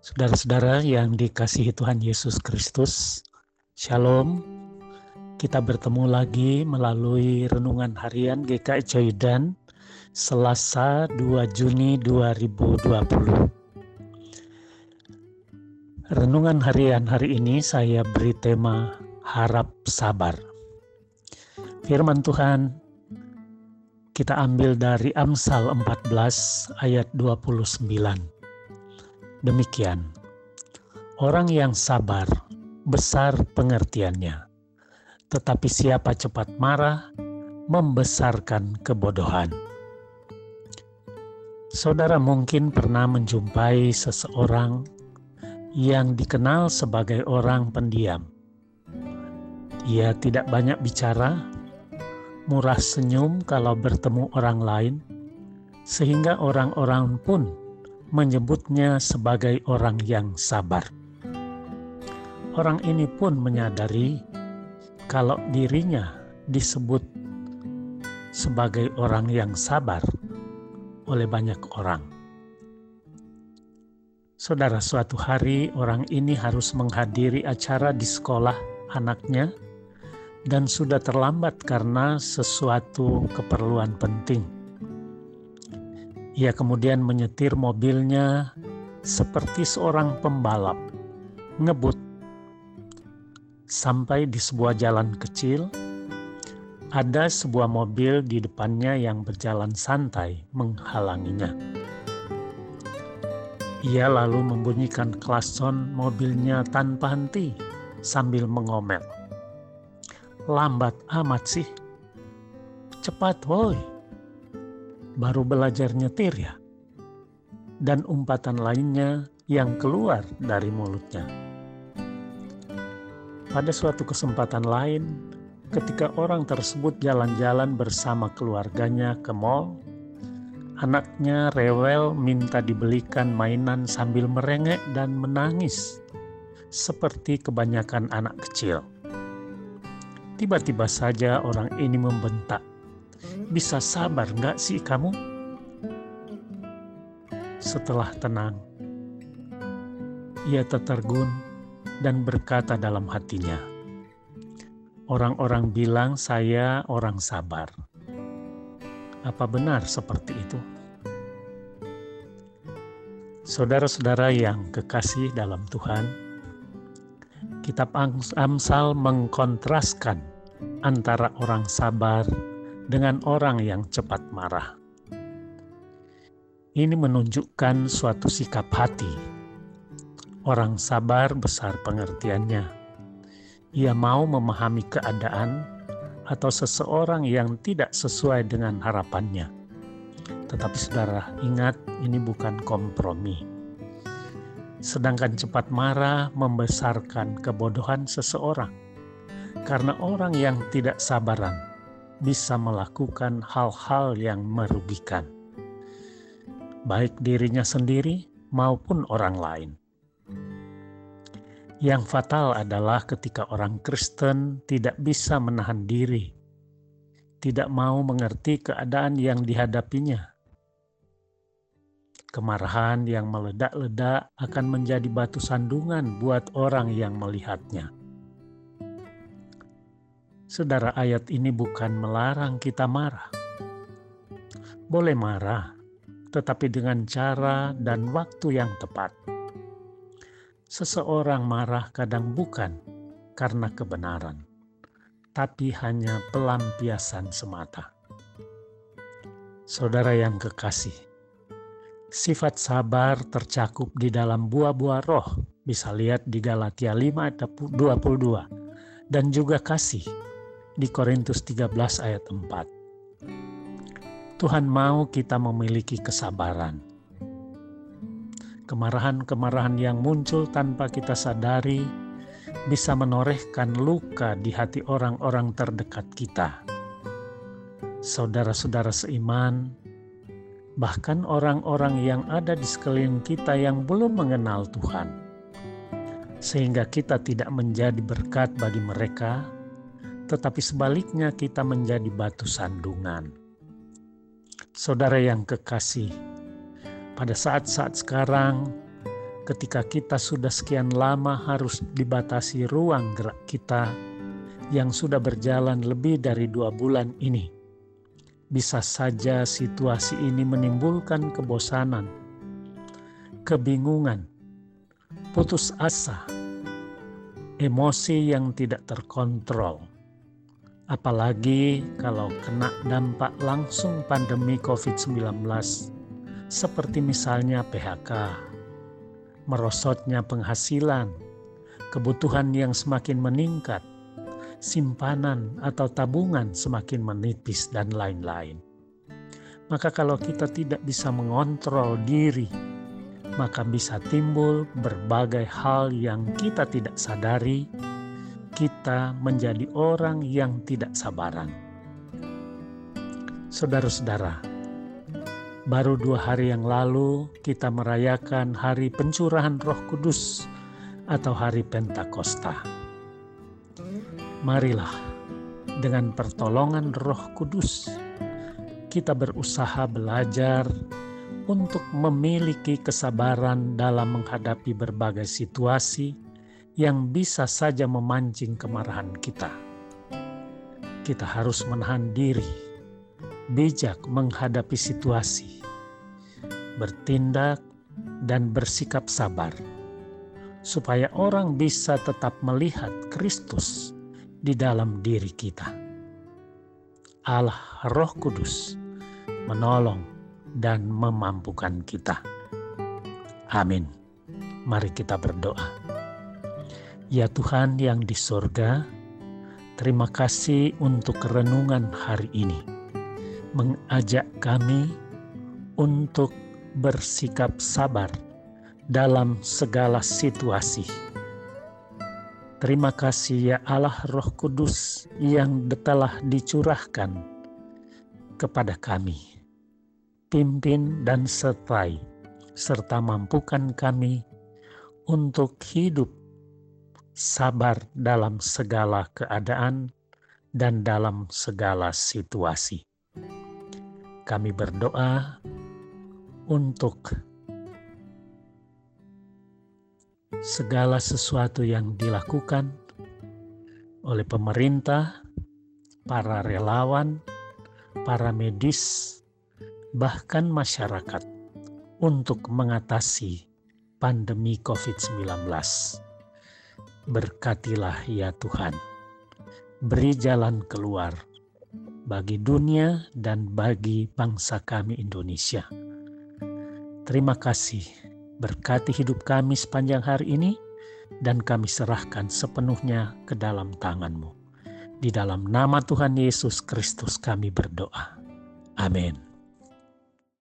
Saudara-saudara yang dikasihi Tuhan Yesus Kristus, Shalom. Kita bertemu lagi melalui renungan harian GKI Coyudan Selasa 2 Juni 2020. Renungan harian hari ini saya beri tema harap sabar. Firman Tuhan kita ambil dari Amsal 14 ayat 29. Demikian, orang yang sabar besar pengertiannya, tetapi siapa cepat marah membesarkan kebodohan. Saudara mungkin pernah menjumpai seseorang yang dikenal sebagai orang pendiam. Ia tidak banyak bicara, murah senyum kalau bertemu orang lain, sehingga orang-orang pun menyebutnya sebagai orang yang sabar. Orang ini pun menyadari kalau dirinya disebut sebagai orang yang sabar oleh banyak orang. Saudara, suatu hari orang ini harus menghadiri acara di sekolah anaknya dan sudah terlambat karena sesuatu keperluan penting ia kemudian menyetir mobilnya seperti seorang pembalap, ngebut. Sampai di sebuah jalan kecil, ada sebuah mobil di depannya yang berjalan santai menghalanginya. Ia lalu membunyikan klakson mobilnya tanpa henti sambil mengomel. Lambat amat sih. Cepat woi baru belajar nyetir ya? Dan umpatan lainnya yang keluar dari mulutnya. Pada suatu kesempatan lain, ketika orang tersebut jalan-jalan bersama keluarganya ke mall, anaknya rewel minta dibelikan mainan sambil merengek dan menangis, seperti kebanyakan anak kecil. Tiba-tiba saja orang ini membentak, bisa sabar nggak sih kamu? Setelah tenang, ia tertergun dan berkata dalam hatinya, Orang-orang bilang saya orang sabar. Apa benar seperti itu? Saudara-saudara yang kekasih dalam Tuhan, Kitab Amsal mengkontraskan antara orang sabar dengan orang yang cepat marah. Ini menunjukkan suatu sikap hati. Orang sabar besar pengertiannya. Ia mau memahami keadaan atau seseorang yang tidak sesuai dengan harapannya. Tetapi saudara, ingat ini bukan kompromi. Sedangkan cepat marah membesarkan kebodohan seseorang. Karena orang yang tidak sabaran bisa melakukan hal-hal yang merugikan, baik dirinya sendiri maupun orang lain. Yang fatal adalah ketika orang Kristen tidak bisa menahan diri, tidak mau mengerti keadaan yang dihadapinya. Kemarahan yang meledak-ledak akan menjadi batu sandungan buat orang yang melihatnya Saudara, ayat ini bukan melarang kita marah. Boleh marah, tetapi dengan cara dan waktu yang tepat. Seseorang marah kadang bukan karena kebenaran, tapi hanya pelampiasan semata. Saudara yang kekasih, sifat sabar tercakup di dalam buah-buah roh, bisa lihat di Galatia 5 ayat 22, dan juga kasih di Korintus 13 ayat 4. Tuhan mau kita memiliki kesabaran. Kemarahan-kemarahan yang muncul tanpa kita sadari bisa menorehkan luka di hati orang-orang terdekat kita. Saudara-saudara seiman, bahkan orang-orang yang ada di sekeliling kita yang belum mengenal Tuhan, sehingga kita tidak menjadi berkat bagi mereka tetapi sebaliknya kita menjadi batu sandungan. Saudara yang kekasih, pada saat-saat sekarang, ketika kita sudah sekian lama harus dibatasi ruang gerak kita yang sudah berjalan lebih dari dua bulan ini. Bisa saja situasi ini menimbulkan kebosanan, kebingungan, putus asa, emosi yang tidak terkontrol. Apalagi kalau kena dampak langsung pandemi COVID-19, seperti misalnya PHK, merosotnya penghasilan, kebutuhan yang semakin meningkat, simpanan atau tabungan semakin menipis, dan lain-lain. Maka, kalau kita tidak bisa mengontrol diri maka bisa timbul berbagai hal yang kita tidak sadari. Kita menjadi orang yang tidak sabaran. Saudara-saudara, baru dua hari yang lalu kita merayakan Hari Pencurahan Roh Kudus atau Hari Pentakosta. Marilah, dengan pertolongan Roh Kudus, kita berusaha belajar untuk memiliki kesabaran dalam menghadapi berbagai situasi yang bisa saja memancing kemarahan kita. Kita harus menahan diri, bijak menghadapi situasi, bertindak, dan bersikap sabar, supaya orang bisa tetap melihat Kristus di dalam diri kita. Allah Roh Kudus menolong dan memampukan kita. Amin. Mari kita berdoa. Ya Tuhan yang di sorga, terima kasih untuk renungan hari ini. Mengajak kami untuk bersikap sabar dalam segala situasi. Terima kasih ya Allah Roh Kudus yang telah dicurahkan kepada kami pimpin dan sertai, serta mampukan kami untuk hidup sabar dalam segala keadaan dan dalam segala situasi. Kami berdoa untuk segala sesuatu yang dilakukan oleh pemerintah, para relawan, para medis, bahkan masyarakat untuk mengatasi pandemi COVID-19. Berkatilah ya Tuhan, beri jalan keluar bagi dunia dan bagi bangsa kami Indonesia. Terima kasih, berkati hidup kami sepanjang hari ini, dan kami serahkan sepenuhnya ke dalam tanganmu. Di dalam nama Tuhan Yesus Kristus kami berdoa. Amin.